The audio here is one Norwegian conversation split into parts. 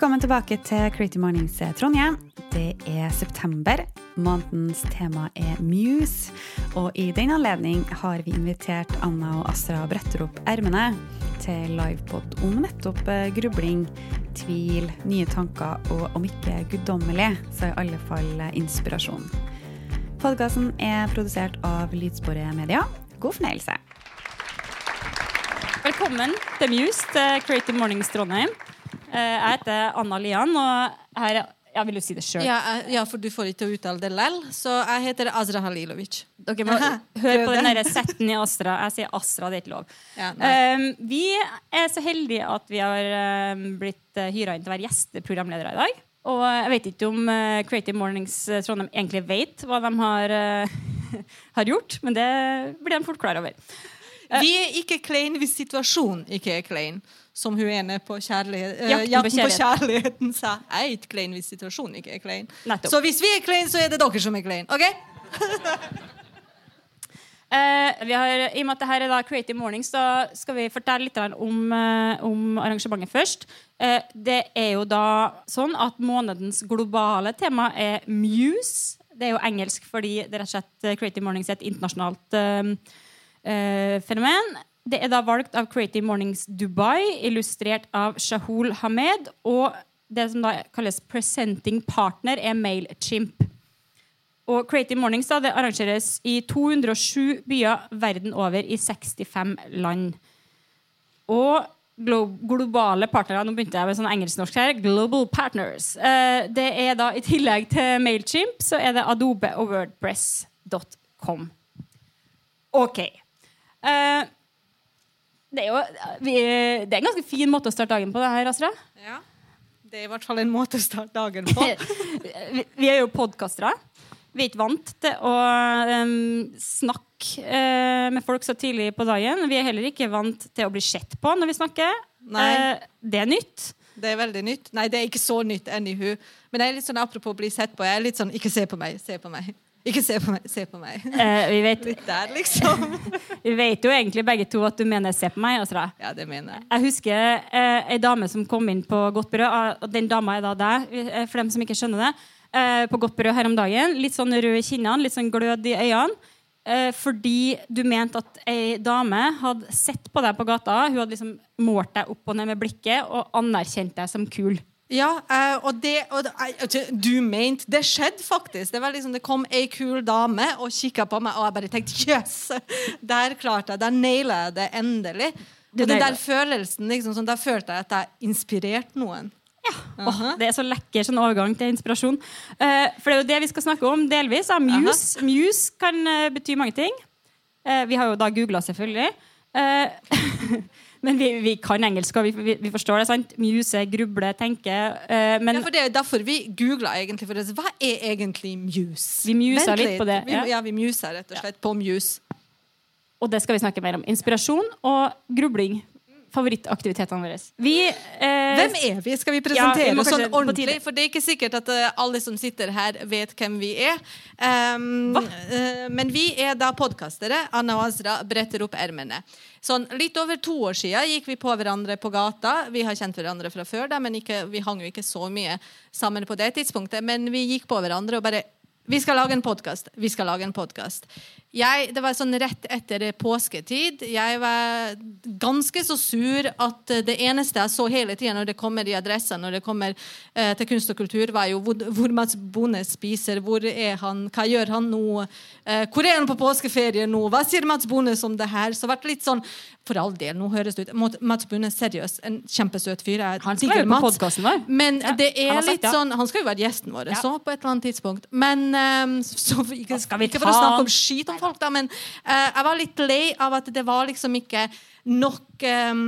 Velkommen tilbake til Creative Mornings Trondheim. Det er september. Månedens tema er Muse. Og i den anledning har vi invitert Anna og Astra bretter opp ermene til livepod om nettopp eh, grubling, tvil, nye tanker og om ikke guddommelig, så i alle fall eh, inspirasjon. Podkasten er produsert av Lydsporet Media. God fornøyelse. Velkommen til Muse til Creative Mornings Trondheim. Eh, Jeg heter Anna Lian, og her Jeg vil jo si det sjøl. Ja, eh, ja, for du får ikke uttale det lell. Så jeg heter Azra Halilovic. Dere må Aha, høre på den setten i Astra. Jeg sier Astra, det er ikke lov. Ja. Um, vi er så heldige at vi har um, blitt uh, hyra inn til å være gjesteprogramledere i dag. Og jeg vet ikke om uh, Creative Mornings uh, Trondheim egentlig vet hva de har, uh, har gjort, men det blir de fort klar over. Vi er ikke klein hvis situasjonen ikke er klein. Som hun ene på kjærlighet, uh, Jakten på Jakten på kjærligheten sa. Er ikke klein hvis situasjonen ikke er klein. Nettopp. Så hvis vi er klein, så er det dere som er klein. ok? uh, vi har, I og med at dette er da Creative Mornings, så skal vi fortelle litt om, uh, om arrangementet først. Eh, det er jo da sånn at månedens globale tema er Muse. Det er jo engelsk fordi det rett og slett eh, Creative Mornings er et internasjonalt eh, eh, fenomen. Det er da valgt av Creative Mornings Dubai, illustrert av Shahul Hamed. Og det som da kalles presenting partner, er Mailchimp. Og Creative Mornings da, det arrangeres i 207 byer verden over i 65 land. Og glo globale partnere Nå begynte jeg med sånn engelsk-norsk her. Global Partners. Eh, det er da I tillegg til Mailchimp så er det Adobe og Wordpress.com. OK. Eh, det er jo vi, Det er en ganske fin måte å starte dagen på, det her, Astrid. Ja. Det er i hvert fall en måte å starte dagen på. vi, vi er jo podkastere. Vi er ikke vant til å um, snakke uh, med folk så tidlig på dagen. Vi er heller ikke vant til å bli sett på når vi snakker. Nei. Eh, det er nytt. Det er veldig nytt. Nei, det er ikke så nytt, anywho. Men jeg er litt sånn apropos bli sett på. Jeg er litt sånn Ikke se på meg, se på meg. Ikke se på meg, se på meg. Eh, vi, vet, Litt der, liksom. vi vet jo egentlig begge to at du mener 'se på meg'. Astra. Ja, det mener jeg. Jeg husker eh, ei dame som kom inn på Godt brød. ah, Og den dama er da deg, eh, for dem som ikke skjønner det. Eh, på Godt brød her om dagen. Litt sånn rød i kinnene, litt sånn glød i øynene. Eh, fordi du mente at ei dame hadde sett på deg på gata. Hun hadde liksom målt deg opp og ned med blikket og anerkjent deg som kul. Ja, eh, og det, og altså, Du mente Det skjedde faktisk. Det var liksom, det kom ei kul dame og kikka på meg, og jeg bare tenkte Jøss! Der klarte jeg Der naila jeg det endelig. Og den der følelsen, liksom, sånn, der følte jeg at jeg inspirerte noen. Åh, det er så lekker sånn overgang til inspirasjon. Uh, for det er jo det vi skal snakke om delvis. Ja, Muse. Muse kan eh, bety mange ting. Eh, vi har jo da googla, selvfølgelig. Men vi, vi kan engelsk, og vi, vi, vi forstår det. sant? Muse, gruble, tenke. Uh, men Ja, for Det er derfor vi googla egentlig. For det. Hva er egentlig Muse? Vi musa litt på det, ja. ja, vi musa rett og slett på Muse. Og det skal vi snakke mer om. Inspirasjon og grubling. Favorittaktivitetene våre. Vi eh, Hvem er vi? Skal vi presentere oss ja, sånn ordentlig? For det er ikke sikkert at uh, alle som sitter her, vet hvem vi er. Um, uh, men vi er da podkastere. Anna og Azra bretter opp ermene. Sånn, litt over to år siden gikk vi på hverandre på gata. Vi har kjent hverandre fra før, da, men ikke, vi hang jo ikke så mye sammen på det tidspunktet. Men vi gikk på hverandre og bare vi skal lage en podkast. Vi skal lage en podkast. Jeg, det var sånn rett etter påsketid. Jeg var ganske så sur at det eneste jeg så hele tida når det kommer i adressa, når det kommer eh, til kunst og kultur, var jo hvor, hvor Mats Bonde spiser. Hvor er han? Hva gjør han nå? Eh, hvor er han på påskeferie nå? Hva sier Mats Bonde om det her? Så ble det litt sånn For all del, nå høres det ut Mats Bonde, seriøst, en kjempesøt fyr. Jeg Han skal jo på podkasten vår. Men Ja, det er sagt litt ja. sånn Han skal jo være gjesten vår Ja. så på et eller annet tidspunkt. Men eh, så, ikke, skal vi ikke for å snakke om skit om folk, da, men uh, jeg var litt lei av at det var liksom ikke nok um,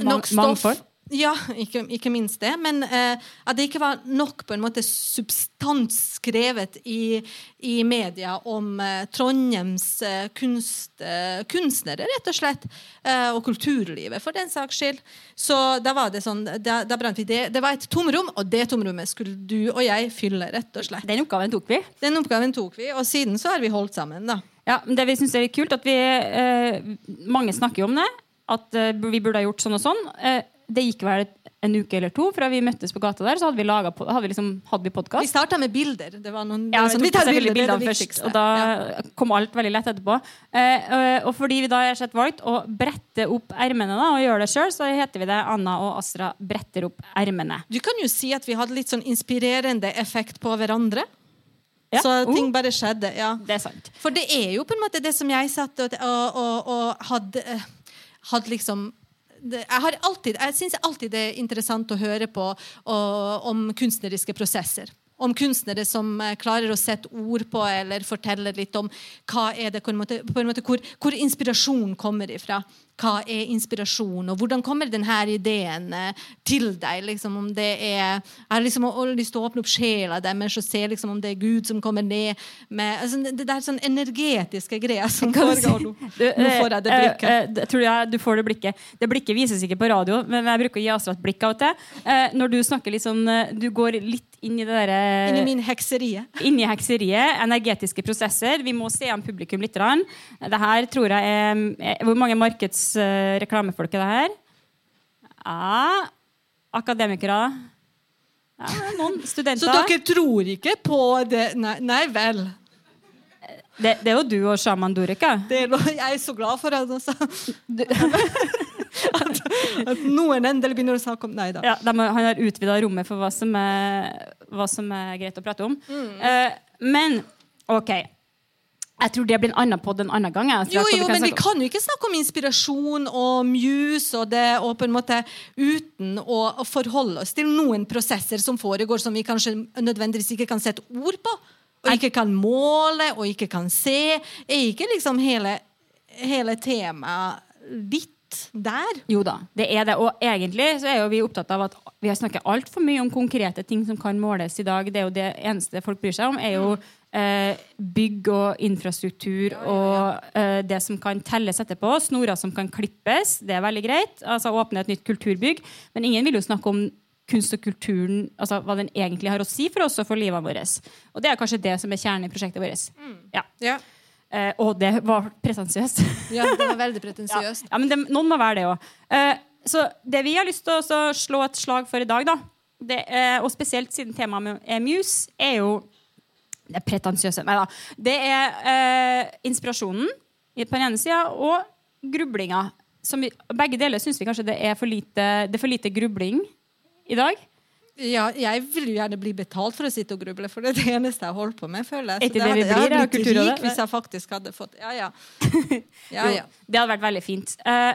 Nok stoff. mangfold? Ja, ikke, ikke minst det. Men eh, at det ikke var nok på en måte substans skrevet i, i media om eh, Trondheims eh, kunst, eh, kunstnere, rett og slett. eh, og kulturlivet, for den saks skyld. Så da var det sånn, da, da brant vi det. Det var et tomrom, og det tomrommet skulle du og jeg fylle, rett og slett. Den oppgaven tok vi. Den oppgaven tok vi, og siden så har vi holdt sammen, da. Ja, men det vi synes er litt kult, at vi eh, Mange snakker jo om det. At vi burde ha gjort sånn og sånn. Eh, det gikk vel en uke eller to fra vi møttes på gata der, så hadde vi, laget, hadde vi, liksom, hadde vi Vi podkast. starta med bilder. Det var noen, Ja, var vi sånn, tok tar bilder, er bildene det først, og da Ja. kom alt veldig lett etterpå. Eh, og- fordi vi da har sett valgt å brette opp ermene da, og gjøre det sjøl, så heter vi det Anna og Astra bretter opp ermene. Du kan jo si at vi hadde litt sånn inspirerende effekt på hverandre. Ja. Så Oh. ting bare skjedde. ja. Det er sant. For det er jo på en måte det som jeg satt og, og, og, og hadde, eh, hadde liksom det, jeg alltid, jeg syns alltid det er interessant å høre på og, om kunstneriske prosesser. Om kunstnere som eh, klarer å sette ord på eller fortelle litt om hva er det, på en måte, på en måte hvor, hvor inspirasjon kommer ifra. Hva er inspirasjon, og hvordan kommer denne ideen eh, til deg? Liksom, om det er, jeg har liksom lyst til å åpne opp sjela deres og se liksom, om det er Gud som kommer ned med altså, Det der sånn energetiske greia som foregår nå. Si? Nå får jeg det blikket. blikket. uh, uh, tror jeg du får det blikket. Det blikket vises ikke på radio, men jeg bruker å gi Astrid et blikk av og til. Eh, når du snakker litt sånn eh, Du går litt inn i det derre Inni min hekserie. Inni hekseriet, energetiske prosesser. Vi må se an publikum litt. Det her tror jeg er, Hvor mange markedsreklamefolk er det her? Ja, akademikere. Ja, noen studenter. Så dere tror ikke på det? Nei, nei vel. det, det er jo du og Shaman Durek. Det er, jeg er så glad for det. altså, at, at noen endelig begynner å snakke om Nei da. Ja, de, han har utvida rommet for hva som, er, hva som er greit å prate om. Eh, men OK. Jeg tror det blir en annen podd en annen gang. Jo, jo, men vi kan jo ikke snakke om inspirasjon og muse og det, og på en måte uten å, forholde oss til noen prosesser som foregår som vi kanskje nødvendigvis ikke kan sette ord på, og ikke kan måle og ikke kan se. Er ikke liksom hele, hele temaet litt der? Jo da, det er det. Og egentlig så er jo vi opptatt av at vi har snakket altfor mye om konkrete ting som kan måles i dag. Det er jo det eneste folk bryr seg om, er jo eh, bygg og infrastruktur og eh, det som kan telles etterpå. Snorer som kan klippes, det er veldig greit. Altså åpne et nytt kulturbygg. Men ingen vil jo snakke om kunst og kulturen, altså hva den egentlig har å si for oss og for livet vårt. Og det er kanskje det som er kjernen i prosjektet vårt. Ja. Ja. Eh, og det var pretensiøst. ja, det var veldig pretensiøst. ja men det, noen må være det òg. så det vi har lyst til å slå et slag for i dag, da, det, eh, og spesielt siden temaet er Muse, er jo det er pretensiøse Nei da. Det er eh, inspirasjonen i- på den ene sida og grublinga. Som vi, begge deler syns vi kanskje det er for lite, det er for lite grubling i dag. Ja, jeg vil jo gjerne bli betalt for å sitte og gruble, for det er det eneste jeg holder på med. føler jeg. Så det hadde, jeg blir, da, blitt rik hvis jeg faktisk hadde fått Ja, ja. ja, ja. Det hadde vært veldig fint. Uh,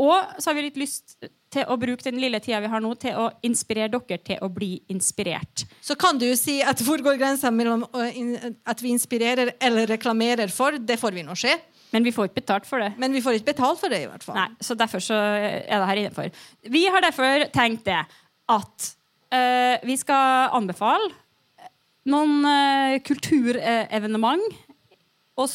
og så har vi litt lyst til å bruke den lille tida vi har nå, til å inspirere dere til å bli inspirert. Så kan du jo si at hvor går grensa mellom in- at vi inspirerer eller reklamerer for? Det får vi nå se. Men vi får ikke betalt for det. Men vi får ikke betalt for det, i hvert fall. Nei, så derfor så er det her innenfor. Vi har derfor tenkt det at eh, vi skal anbefale noen uh, kulturevenement og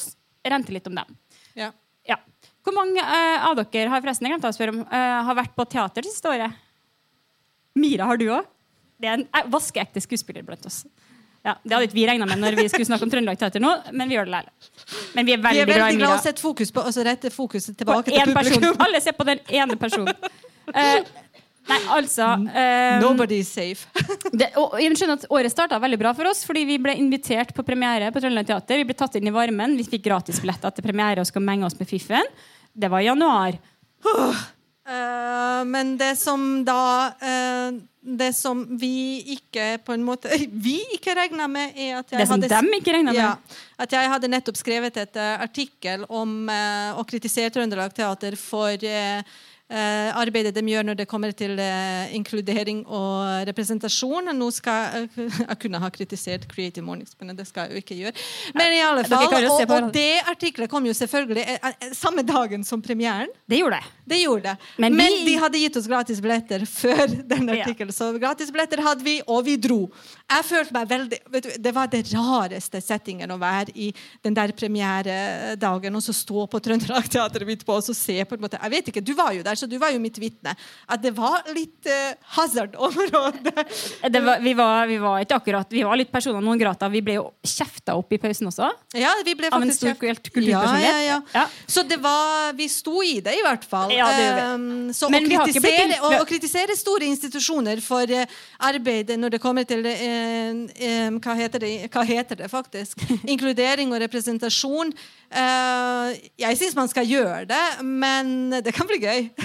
rente litt om dem. Ja. Ja. Hvor mange uh, av dere har forresten jeg glemte å spørre om, har vært på teater det siste året? Mira, har du òg? Det er en vaskeekte skuespiller blant oss. Ja, det hadde ikke vi regna med når vi skulle snakke om Trøndelag Teater nå, men vi gjør det likevel. Men vi er Vi veldig, er glad i veldig glad Mira. i å sette fokus på, altså rette fokuset På tilbake én til person. publikum. Alle ser på den ene personen. Eh, nei, altså um, Nobody is safe. det, og jeg skjønner at Året starta veldig bra for oss, fordi vi ble invitert på premiere på Trøndelag Teater. Vi ble tatt inn i varmen, vi fikk gratisbilletter til premiere og skal menge oss med Fiffen. Det var i januar. Uh, men det som da uh, Det som vi ikke på en måte Vi ikke regna med, er at jeg Det som hadde dem ikke med. Ja, at jeg hadde nettopp skrevet et uh, artikkel om å kritisere Trøndelag Teater for arbeidet de gjør når det kommer til eh, inkludering og representasjon. Nå skal jeg, jeg kunne ha kritisert Creative Mornings, men det skal jeg jo ikke gjøre. Men i alle fall, og, og det artiklet kom jo selvfølgelig eh, eh, samme dagen som premieren. Det gjorde det. Det gjorde det. Men Men, de hadde gitt oss gratis billetter før den artikkelen. Så gratis billetter hadde vi, og vi dro. Jeg følte meg veldig vet du, Det var det rareste settingen å være i den der premieredagen og så stå på Trøndelag Teater midt på og så se på en måte Jeg vet ikke, du var jo der så du var jo mitt vitne, at det var litt uh, hazard-område. Vi, var, vi var ikke akkurat Vi var litt personer noen grata. Vi ble jo kjefta opp i pausen også. Ja, vi ble Av en stor kjeft- kulturpersonlighet. Ja, ja, ja. Så det var Vi sto i det, i hvert fall. Ja, det gjorde vi. Um, så Men å vi ikke blitt kritisere, å, å kritisere store institusjoner for uh, arbeidet når det kommer til uh, um, hva, heter det, hva heter det faktisk? Inkludering og representasjon. Uh, jeg syns man skal gjøre det, men det kan bli gøy.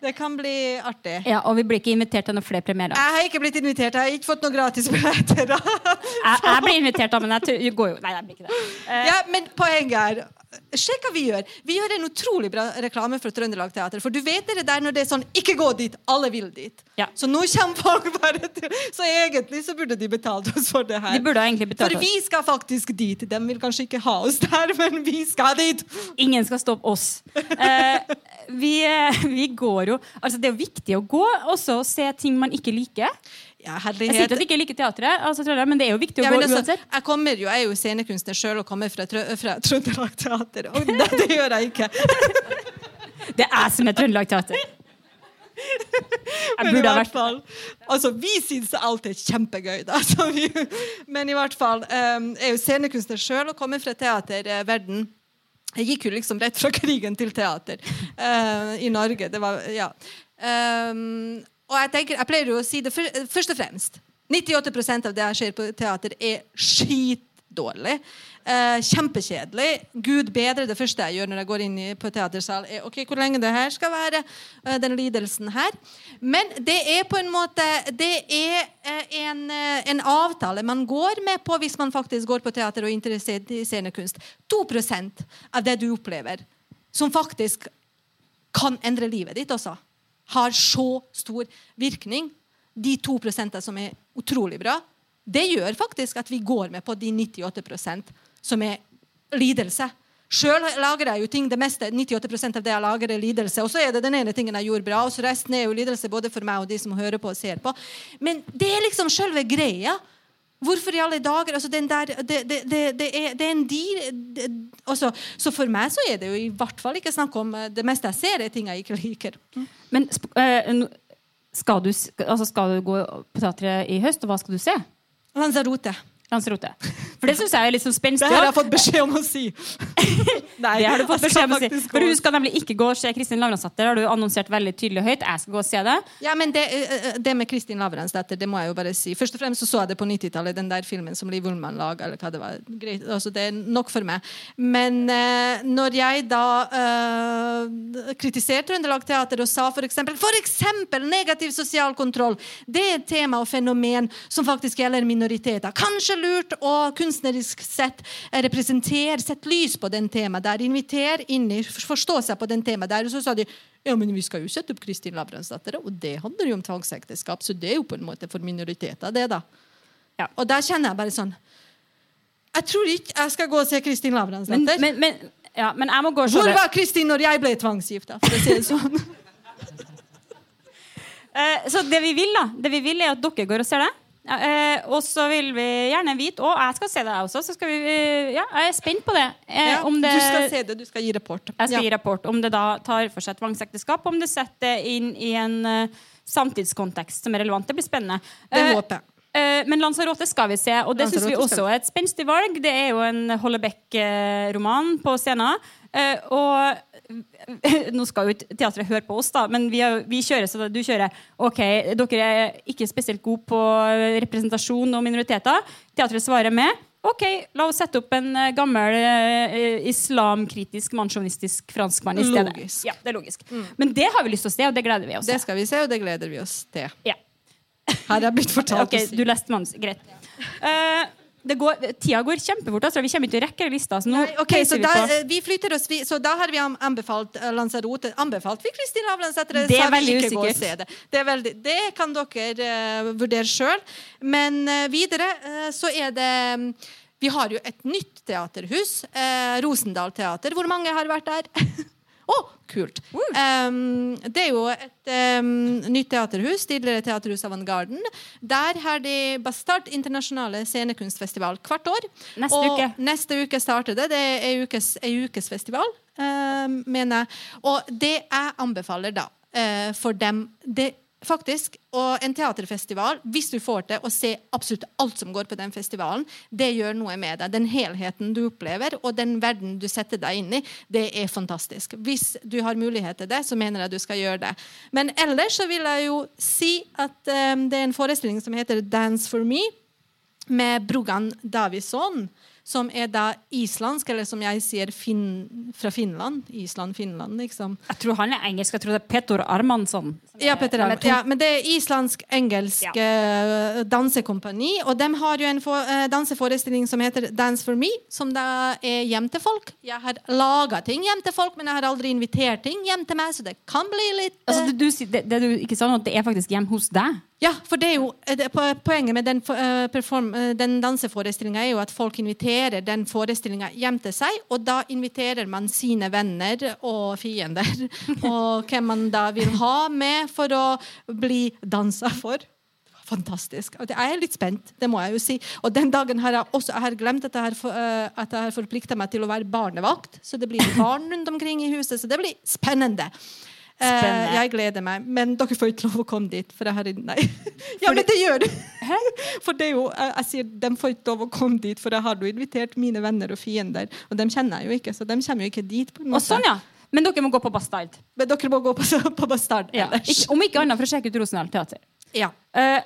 det kan bli artig. Ja, og vi blir ikke invitert til noen flere premierer. Jeg har ikke blitt invitert. Jeg har ikke fått noen gratisbilletter. Jeg, jeg blir invitert, da, men jeg tror- går jo Nei, jeg blir ikke det. Uh, Ja, men poenget er Se hva vi gjør. Vi gjør en utrolig bra reklame for Trøndelag Teater. For du vet det der når det er sånn Ikke gå dit! Alle vil dit. Ja. Så nå kommer folk bare til Så egentlig så burde de betalt oss for det her. De burde egentlig betalt for vi skal faktisk dit. De vil kanskje ikke ha oss der, men vi skal dit. Ingen skal stoppe oss. Uh, vi, eh, vi går jo Altså, det er jo viktig å gå også og se ting man ikke liker. Ja, Jeg sier ikke at jeg ikke liker teatret, altså, men det er jo viktig å Ja, gå altså, uansett. jeg, kommer jo, jeg er jo scenekunstner sjøl og kommer fra, Trø fra Trøndelag Teater. Og det, det gjør jeg ikke. Det er jeg som er Trøndelag Teater. Men i hvert fall Altså, vi syns alt er kjempegøy, da. Men i hvert fall um, Jeg er jo scenekunstner sjøl og kommer fra teaterverden. Jeg gikk jo liksom rett fra krigen til teater uh, i Norge. Det var Ja. Um, og jeg tenker, jeg pleier jo å si det for, først og fremst. 98% av det jeg ser på teater, er skitdårlig. Eh, kjempekjedelig. Gud bedre. Det første jeg gjør når jeg går inn i, på teatersal, er ok, hvor lenge det her skal være. eh, den lidelsen her. Men det er på en måte Det er eh, en, eh, en avtale man går med på hvis man faktisk går på teater og er interessert i scenekunst. 2% av det du opplever, som faktisk kan endre livet ditt også, har så stor virkning. De to prosentene som er utrolig bra, det gjør faktisk at vi går med på de 98% som er lidelse. Sjøl lager jeg jo ting, det meste, 98% av det jeg lager, er lidelse. Og så er det den ene tingen jeg gjorde bra, og så resten er jo lidelse både for meg og de som hører på og ser på. Men det er liksom selve greia. Hvorfor i alle dager? Altså, den der, det, det, det, er, det er en deal altså, Så for meg så er det jo i hvert fall ikke snakk om eh, Det meste jeg ser, er ting jeg ikke liker. Men sp- eh, skal du, altså, skal du gå på teatret i høst, og hva skal du se? Lanzarote. Lanzarote. For det syns jeg er litt sånn Det her har jeg fått beskjed om å si. Nei, Det har du fått beskjed om å si. For hun du skal nemlig ikke gå og se Kristin Lavransdatter. har du annonsert veldig tydelig og høyt. Jeg skal gå og se det. Ja, men det, det med Kristin Lavransdatter, det må jeg jo bare si. Først og fremst så, så jeg det på 90-tallet, den der filmen som Liv Ullmann lag, eller hva det var. Greit, altså, det er nok for meg. Men når jeg da eh, kritiserte Trøndelag Teater og sa for eksempel, for eksempel negativ sosial kontroll, det er et tema og fenomen som faktisk gjelder minoriteter. Kanskje lurt å kunstnerisk sett eh, representere, sette lys på den temaet der, invitere inn i, forstå seg på den temaet der. Og så sa de ja, men vi skal jo sette opp Kristin Lavransdatter, og det handler jo om tvangsekteskap, så det er jo på en måte for minoriteter, det, da. Ja. Og der kjenner jeg bare sånn Jeg tror ikke jeg skal gå og se Kristin Men, Lavransdatter. men, men, ja, men jeg må gå og se Hvor var Kristin når jeg ble tvangsgifta? For å si det sånn. Eh, så det vi vil, da, det vi vil er at dere går og ser det. Eh, og så vil vi gjerne vite Og jeg skal se det, jeg også. Så skal vi, eh, ja, jeg er spent på det. Eh, Ja, om det Du skal se det, du skal gi rapport. Jeg skal Ja. gi rapport om det da tar for seg tvangsekteskap, om det setter det inn i en uh, samtidskontekst som er relevant. Det blir spennende. Det Eh, håper jeg. Eh, men Lanzarote skal vi se, og det syns vi også er et spenstig valg. Det er jo en Hollebeck-roman på scenen. Eh, og nå skal jo ikke teatret høre på oss, da, men vi, er, vi kjører så du kjører. Ok, dere er ikke spesielt gode på representasjon og minoriteter. Teatret svarer med Ok, la oss sette opp en eh, gammel islamkritisk, mansjonistisk franskmann i stedet. Logisk. Ja, det er logisk. Men det har vi lyst til å se, og det gleder vi oss Det til. skal vi se, og det gleder vi oss til. Ja. Her er blitt fortalt Ok, du leste manus. Greit. Uh, det går, tida går kjempefort. Altså. Vi kommer ikke til å rekke lista. Så nå Nei, ok, så vi da, på. eh, vi flytter oss, vi, så da har vi anbefalt uh, Lanzarote. Anbefalt vi Kristin Lavransdatter? Det er veldig ikke usikkert. Det. Det, er veldig, det kan dere uh, vurdere sjøl. Men videre så er det um, Vi har jo et nytt teaterhus. Rosendal Teater. Hvor mange har vært der? Å, kult. Um, det er jo et um, nytt teaterhus, tidligere Teaterhus Avantgarden. Der har de Bastard internasjonale scenekunstfestival hvert år. Neste og uke. Neste uke starter det. Det er ei ukes, ukes festival, um, mener jeg. Og det jeg anbefaler da uh, for dem. Det faktisk, Og en teaterfestival, hvis du får til å se absolutt alt som går på den festivalen, det gjør noe med deg. Den helheten du opplever, og den verden du setter deg inn i, det er fantastisk. Hvis du har mulighet til det, så mener jeg du skal gjøre det. Men ellers så vil jeg jo si at um, det er en forestilling som heter Dance for me, med Brogan Davison som er da islandsk, eller som jeg sier fin, fra Finland. Island, Finland, liksom. Jeg tror han er engelsk. Jeg tror det er Petor Armansson. Ja, Petter Armansson. ja, men det er islandsk-engelsk ja. dansekompani. Og de har jo en for, uh, danseforestilling som heter Dance for me, som da er hjem til folk. Jeg har laga ting hjem til folk, men jeg har aldri invitert ting hjem til meg, så det kan bli litt uh... altså, du, det, det, du ikke sa nå, det er faktisk hjem hos deg? Ja, for det er jo det, Poenget med den, uh, den danseforestillinga er jo at folk inviterer den forestillinga hjem til seg, og da inviterer man sine venner og fiender, og hvem man da vil ha med for å bli dansa for. Fantastisk. Jeg er litt spent, det må jeg jo si. Og den dagen har jeg også jeg har glemt at jeg har, uh, har forplikta meg til å være barnevakt, så det blir barn rundt omkring i huset, så det blir spennende. Uh, jeg gleder meg. Men dere får ikke lov å komme dit. For jeg har Nei. ja, men det gjør du! For det er jo, jeg, sier de får ikke lov å komme dit, for jeg har jo invitert mine venner og fiender. Og dem kjenner jeg jo ikke, så de kommer jo ikke dit. på en måte. Og sånn, ja. Men dere må gå på Bastard. Men dere må gå på, på Bastard ja. Om ikke annet for å sjekke ut Rosendal Teater. Ja. Uh,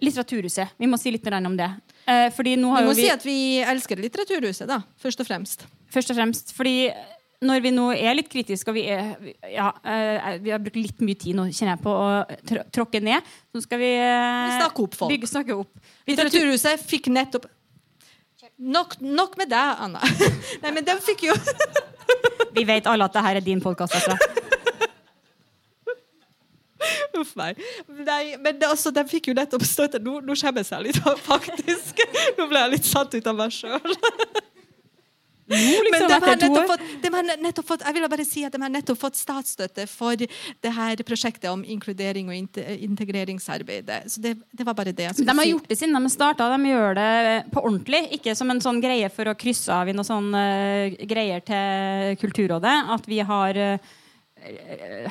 Litteraturhuset. Vi må si litt om det. Uh, vi må vi... si at vi elsker Litteraturhuset, da. Først og fremst. Først og fremst. Fordi når vi nå er litt kritiske, og vi, er, ja, uh, vi har brukt litt mye tid nå, kjenner jeg på å tråkke ned, så skal vi, vi snakke opp folk. Bygge, snakke opp. Litteraturhuset fikk nettopp Nok, nok med deg, Anna. Nei, men de fikk jo Vi vet alle at det her er din podkast, altså. Uff meg. Nei, men altså, de fikk jo nettopp støtte. Nå, nå skjemmes jeg litt, faktisk. Nå ble jeg litt satt ut av meg sjøl. Liksom Men de har, nettopp fått, de har nettopp fått, jeg vil bare si at de har nettopp fått statsstøtte for det her prosjektet om inkludering og integreringsarbeidet. Så det, det var bare det. De har gjort det siden de starta. De gjør det på ordentlig. Ikke som en sånn greie for å krysse av i noen sånne uh, greier til Kulturrådet. At vi har uh,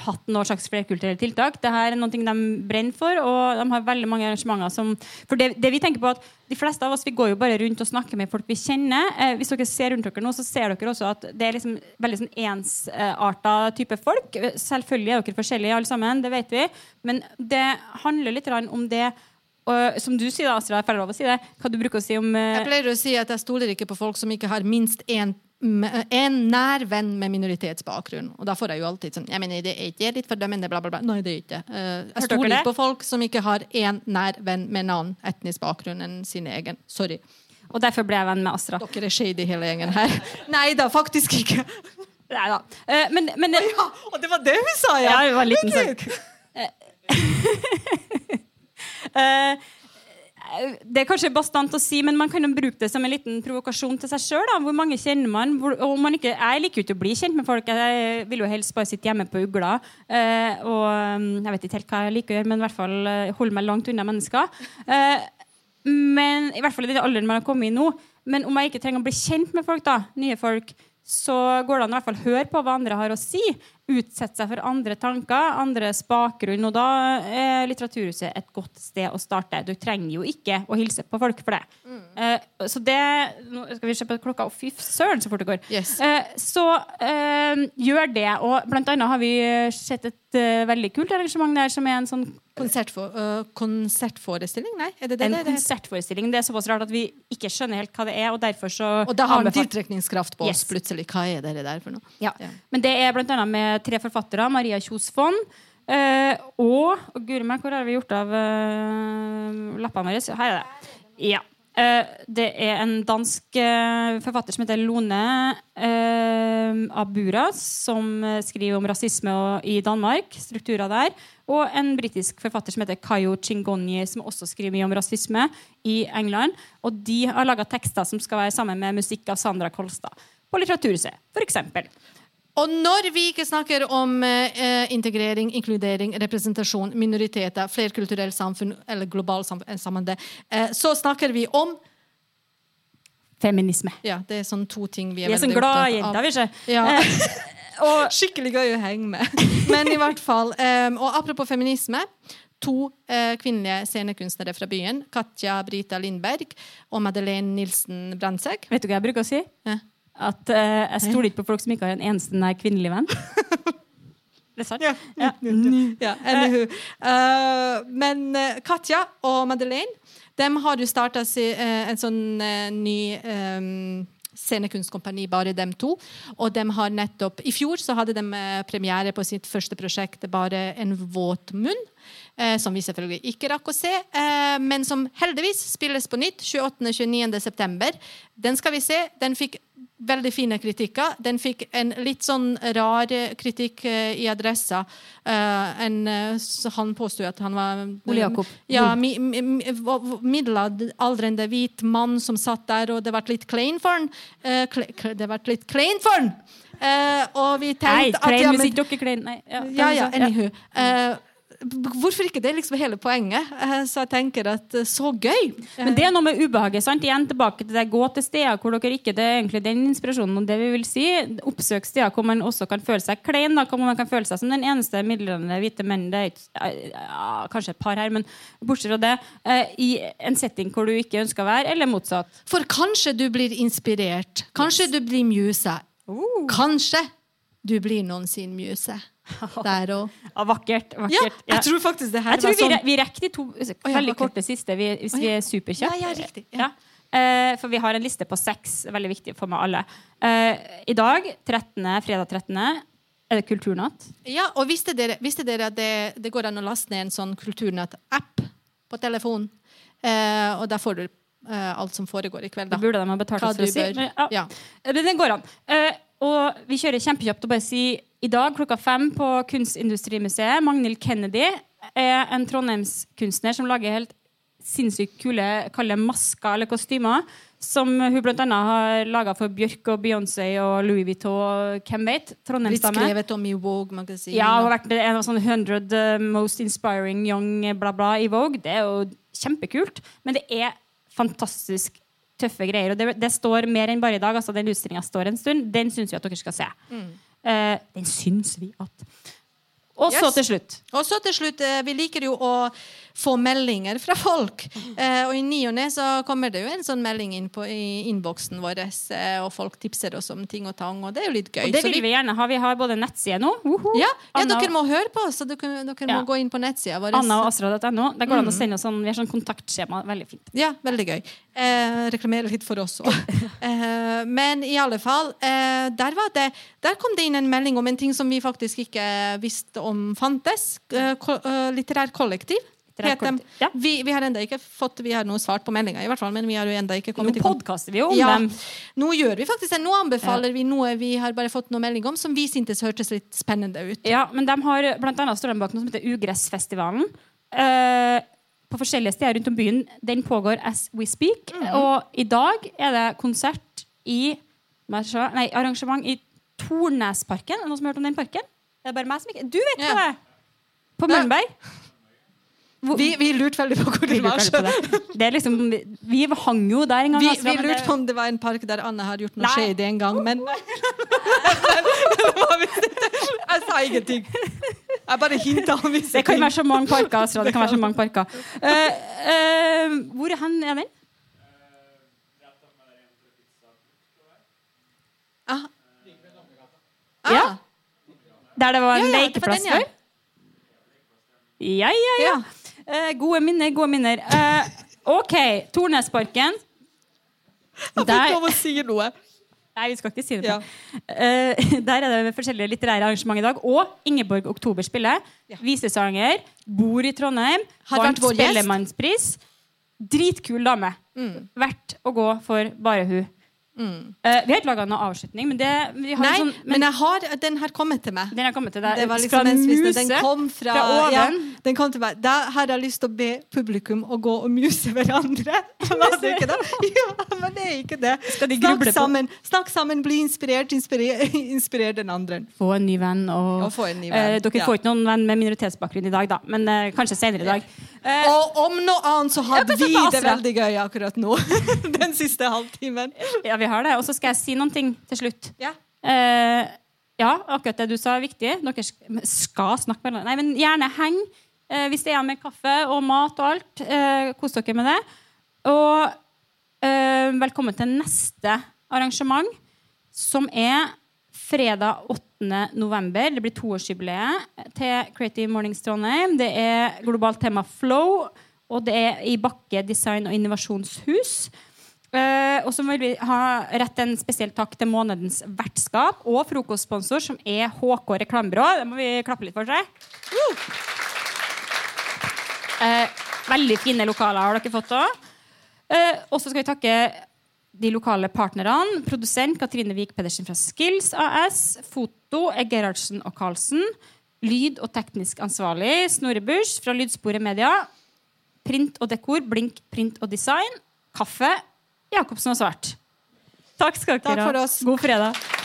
hatt noe slags flerkulturelle tiltak. Dette er noe de brenner for, og de har veldig mange arrangementer som For det, det, vi tenker på at De fleste av oss vi går jo bare rundt og snakker med folk vi kjenner. Eh, hvis dere ser rundt dere nå, så ser dere også at det er liksom veldig sånn ensarta type folk. Selvfølgelig er dere forskjellige alle sammen, det vet vi, men det handler litt om det og som du sier, da, Astrid, jeg får lov å si det. Hva du bruker å si om uh... Jeg pleier å si at jeg stoler ikke på folk som ikke har minst én en nær venn med minoritetsbakgrunn. Og da får jeg jo alltid sånn Jeg mener, det er ikke litt fordømmende, bla, bla, bla. Nei, det er ikke. Uh, jeg stoler ikke på folk som ikke har én nær venn med en annen etnisk bakgrunn enn sin egen. Sorry. Og derfor ble jeg venn med Astra. Dere er shady hele gjengen her. Nei da, faktisk ikke. Nei da. Uh, men, men ja, Og det var det hun sa, ja! Ja, det var liten uh, det er kanskje bastant å si, men man kan jo bruke det som en liten provokasjon til seg sjøl. Hvor mange kjenner man? Og man ikke, jeg liker jo ikke å bli kjent med folk. Jeg vil jo helst bare sitte hjemme på ugla. Eh, og mm, jeg vet ikke helt hva jeg liker å gjøre, men i hvert fall eh, holde meg langt unna mennesker. Eh, men I hvert fall i den alderen man har kommet i nå. Men om jeg ikke trenger å bli kjent med folk, da, nye folk, så går det an å høre på hva andre har å si. Utsette seg for andre tanker, andres bakgrunn. Og da er Litteraturhuset et godt sted å starte. Du trenger jo ikke å hilse på folk for det. Mm. Uh, så det Nå skal vi se på klokka. Fy søren, så fort det går. Yes. Uh, så uh, gjør det. Og blant annet har vi sett et veldig kult arrangement der som er en sånn Konsertfor, uh, konsertforestilling? Nei, er det det? En det, konsertforestilling. Det er såpass rart at vi ikke skjønner helt hva det er. Og derfor så Og da har den tiltrekningskraft på oss yes. plutselig. Hva er det der for noe? Ja. ja. Men det er blant annet med tre forfattere. Maria Kjos Fonn. Uh, og, og guri meg, hvor har vi gjort av uh, lappene våre? Her er det. Ja. Uh, det er en dansk forfatter som heter Lone Abura, som skriver om rasisme i Danmark. Strukturer der. Og en britisk forfatter som heter Kayo Chingonyi, som også skriver mye om rasisme i England. Og de har laga tekster som skal være sammen med musikk av Sandra Kolstad på Litteraturhuset, f.eks. Og når vi ikke snakker om eh, integrering, inkludering, representasjon, minoriteter, flerkulturelt samfunn eller globalt samfunn, eh, så snakker vi om Feminisme. Ja, det er sånn to ting vi er, vi er sånn glade jenter, vi ikke? Ja. Og Skikkelig gøy å henge med. Men i hvert fall. Eh, og apropos feminisme. To uh, kvinnelige scenekunstnere fra byen, Katja Brita Lindberg og Madeleine Nilsen Brandtzæg. vet du hva jeg bruker å si? Ja. At eh, jeg stoler ikke på folk som ikke har en eneste nær kvinnelig venn. Det er sant? Ja. ja, anywho. Uh, men uh, Katja og Madeleine de har jo starta en sånn uh, ny um, scenekunstkompani, bare dem to. Og de har nettopp I fjor så hadde de uh, premiere på sitt første prosjekt, Bare en våt munn. Uh, som vi selvfølgelig ikke rakk å se, uh, men som heldigvis spilles på nytt 28.-29. september. Den skal vi se. Den fikk veldig fine kritikker. Den fikk en litt sånn rar kritikk uh, i Adressa. En, han påsto at han var Ole Jakob. Ja, mi, mi, mi, middelaldrende hvit mann som satt der, og det ble litt klein for han. Det ble litt klein for han! og vi Nei, tenkte at ja, ja, hvis ikke dere klein. Nei. Ja, ja, ja, ja. anywho. Eh, b- hvorfor ikke? Det er liksom hele poenget. Eh, så jeg tenker at eh, så gøy. Men det er noe med ubehaget. sant? Igjen tilbake til det. Gå til steder hvor dere ikke Det er egentlig den inspirasjonen. Og det vi vil si, Oppsøk steder hvor man også kan føle seg klein. da, Hvor man kan føle seg som den eneste midlene hvite menn. Det er ikke, ja, kanskje et par her, men bortsett fra det. eh, I en setting hvor du ikke ønsker å være, eller motsatt. For kanskje du blir inspirert. Kanskje du blir muse. Uh. Kanskje du blir noen sin muse. Der òg. Ja, vakkert. Ja, jeg tror faktisk det her Jeg tror var sånn Vi, vi rekker de to veldig ok. korte siste vi, hvis Å, vi er superkjappe. Ja, riktig, ja. Ja. Eh, for vi har en liste på seks. Veldig viktig for meg alle. Uh, I dag, 13., fredag 13., er det kulturnatt. Ja, og visste dere, visste dere at det, det går an å laste ned en sånn Kulturnatt-app på telefonen? Uh, og der får du alt som foregår i kveld. Det burde de ha betalt Hva for å si. Men, ja. Men den går an. Eh, og vi kjører kjempekjapt og bare sier i dag klokka fem på Kunstindustrimuseet. Magnhild Kennedy er en trondheimskunstner som lager helt sinnssykt kule kalle masker eller kostymer. Som hun bl.a. har laga for Bjørk og Beyoncé og Louis Vuitton og hvem vet. Blitt skrevet om i Vogue-magasin. Ja, hun har vært en av sånne 100 uh, most inspiring young bla bla i Vogue. Det er jo kjempekult. Men det er fantastisk tøffe greier. Og det, det står mer enn bare i dag. Altså, den utstillinga står en stund. Den syns vi at dere skal se. Eh, den syns vi at Og så Yes. til slutt. Og så til slutt, eh, vi liker jo å få meldinger fra folk. Eh, og i ny og ne så kommer det jo en sånn melding inn på i innboksen vår, eh, og folk tipser oss om ting og tang, og det er jo litt gøy. Og det vil vi gjerne ha. Vi har både nettside nå. Uhu. ja, ja, dere må høre på oss, dere, dere Ja. må gå inn på nettsida vår. Anna og Astra.no. Der går det an å Mm. sende oss sånn, vi har sånn kontaktskjema. Veldig fint. Ja, veldig gøy. Eh, reklamere litt for oss òg. eh, men i alle fall, eh, der, var det, der kom det inn en melding om en ting som vi faktisk ikke visste om fantes. Eh, ko, eh, litterær kollektiv. Dem. ja. Vi, vi har enda ikke fått Vi har noe svart på meldinga, i hvert fall, men vi har jo enda ikke Nå kommet i kontakt. podkaster vi om Ja, dem. nå gjør vi faktisk det. Nå anbefaler vi noe vi har bare fått noe melding om, som vi syntes hørtes litt spennende ut. Ja, men de har blant annet står de bak noe som heter Ugressfestivalen. Uh, på forskjellige steder rundt om byen. Den pågår as we speak. Og i dag er det konsert i Nei, arrangement i Tornesparken. Er det noen som har hørt om den parken? Er det bare meg som ikke Du vet hva Ja. det er! På Ja. Møllenberg. Vi, vi lurte veldig på hvor den var. det. Det liksom, vi hang jo der en gang. Vi, altså, vi lurte på om det var en park der Anne hadde gjort noe shady en gang, men Jeg sa ingenting. Jeg bare hinta Det kan være så mange parker. Astra. Det kan være så mange parker. Uh, uh, hvor hen er den? Ah. Ja. Ah. Der det var en Ja, ja, lekeplass før? Ja, ja, ja. Eh, gode minner, gode minner. Eh, OK, Tornesparken. Jeg fikk Der, lov å si noe. nei, vi skal ikke si det. Ja. Eh, der er det forskjellige litterære arrangement i dag. Og Ingeborg Oktober spiller. Visesanger. Bor i Trondheim. Har vært Vant vår gjest. Spellemannspris. Dritkul dame. Mm. Verdt å gå for bare hun. Eh, vi har ikke laga noen avslutning, men, det, vi har Nei, en sånn, men jeg har, den har kommet til meg. den har kommet til deg Det var liksom en muse. Den kom fra, fra oven. Ja, den kom til meg. Der har jeg lyst til å be publikum å gå og muse hverandre. Var det ikke det? Ja, men det er ikke det. De Snakk sammen, snakk sammen, bli inspirert, inspirer, inspirer den andre. Få en ny venn. Og, Og få en ny venn, Eh, dere ja. får ikke noen venn med minoritetsbakgrunn i dag, da, men eh, kanskje senere i dag. Eh, Og om noe annet så hadde vi det veldig gøy akkurat nå. Den siste halvtimen. ja, vi har det. Og så skal jeg si noen ting til slutt. Ja. Eh, Ja, akkurat det du sa er viktig. Dere skal snakke med hverandre. Nei, men gjerne heng eh, hvis det er med kaffe og mat og alt. Eh, kos dere med det. Og eh, velkommen til neste arrangement, som er fredag 8. november. Det blir toårsjubileet til Creative Mornings Trondheim. Det er globalt tema flow, og det er i Bakke design- og innovasjonshus. Eh, og så vil vi ha rett en spesiell takk til månedens vertskap og frokostsponsor, som er HK Reklamebyrå. Det må vi klappe litt for seg. Eh, veldig fine lokaler har dere fått òg. Eh, og så skal vi takke de lokale partnerne. Produsent Katrine Wiik Pedersen fra Skills AS. Foto er Gerhardsen og Karlsen. Lyd og teknisk ansvarlig Snorre Busch fra Lydsporet Media. Print og dekor Blink print og design. Kaffe Jacobsen og Svart. Takk skal dere ha. God fredag.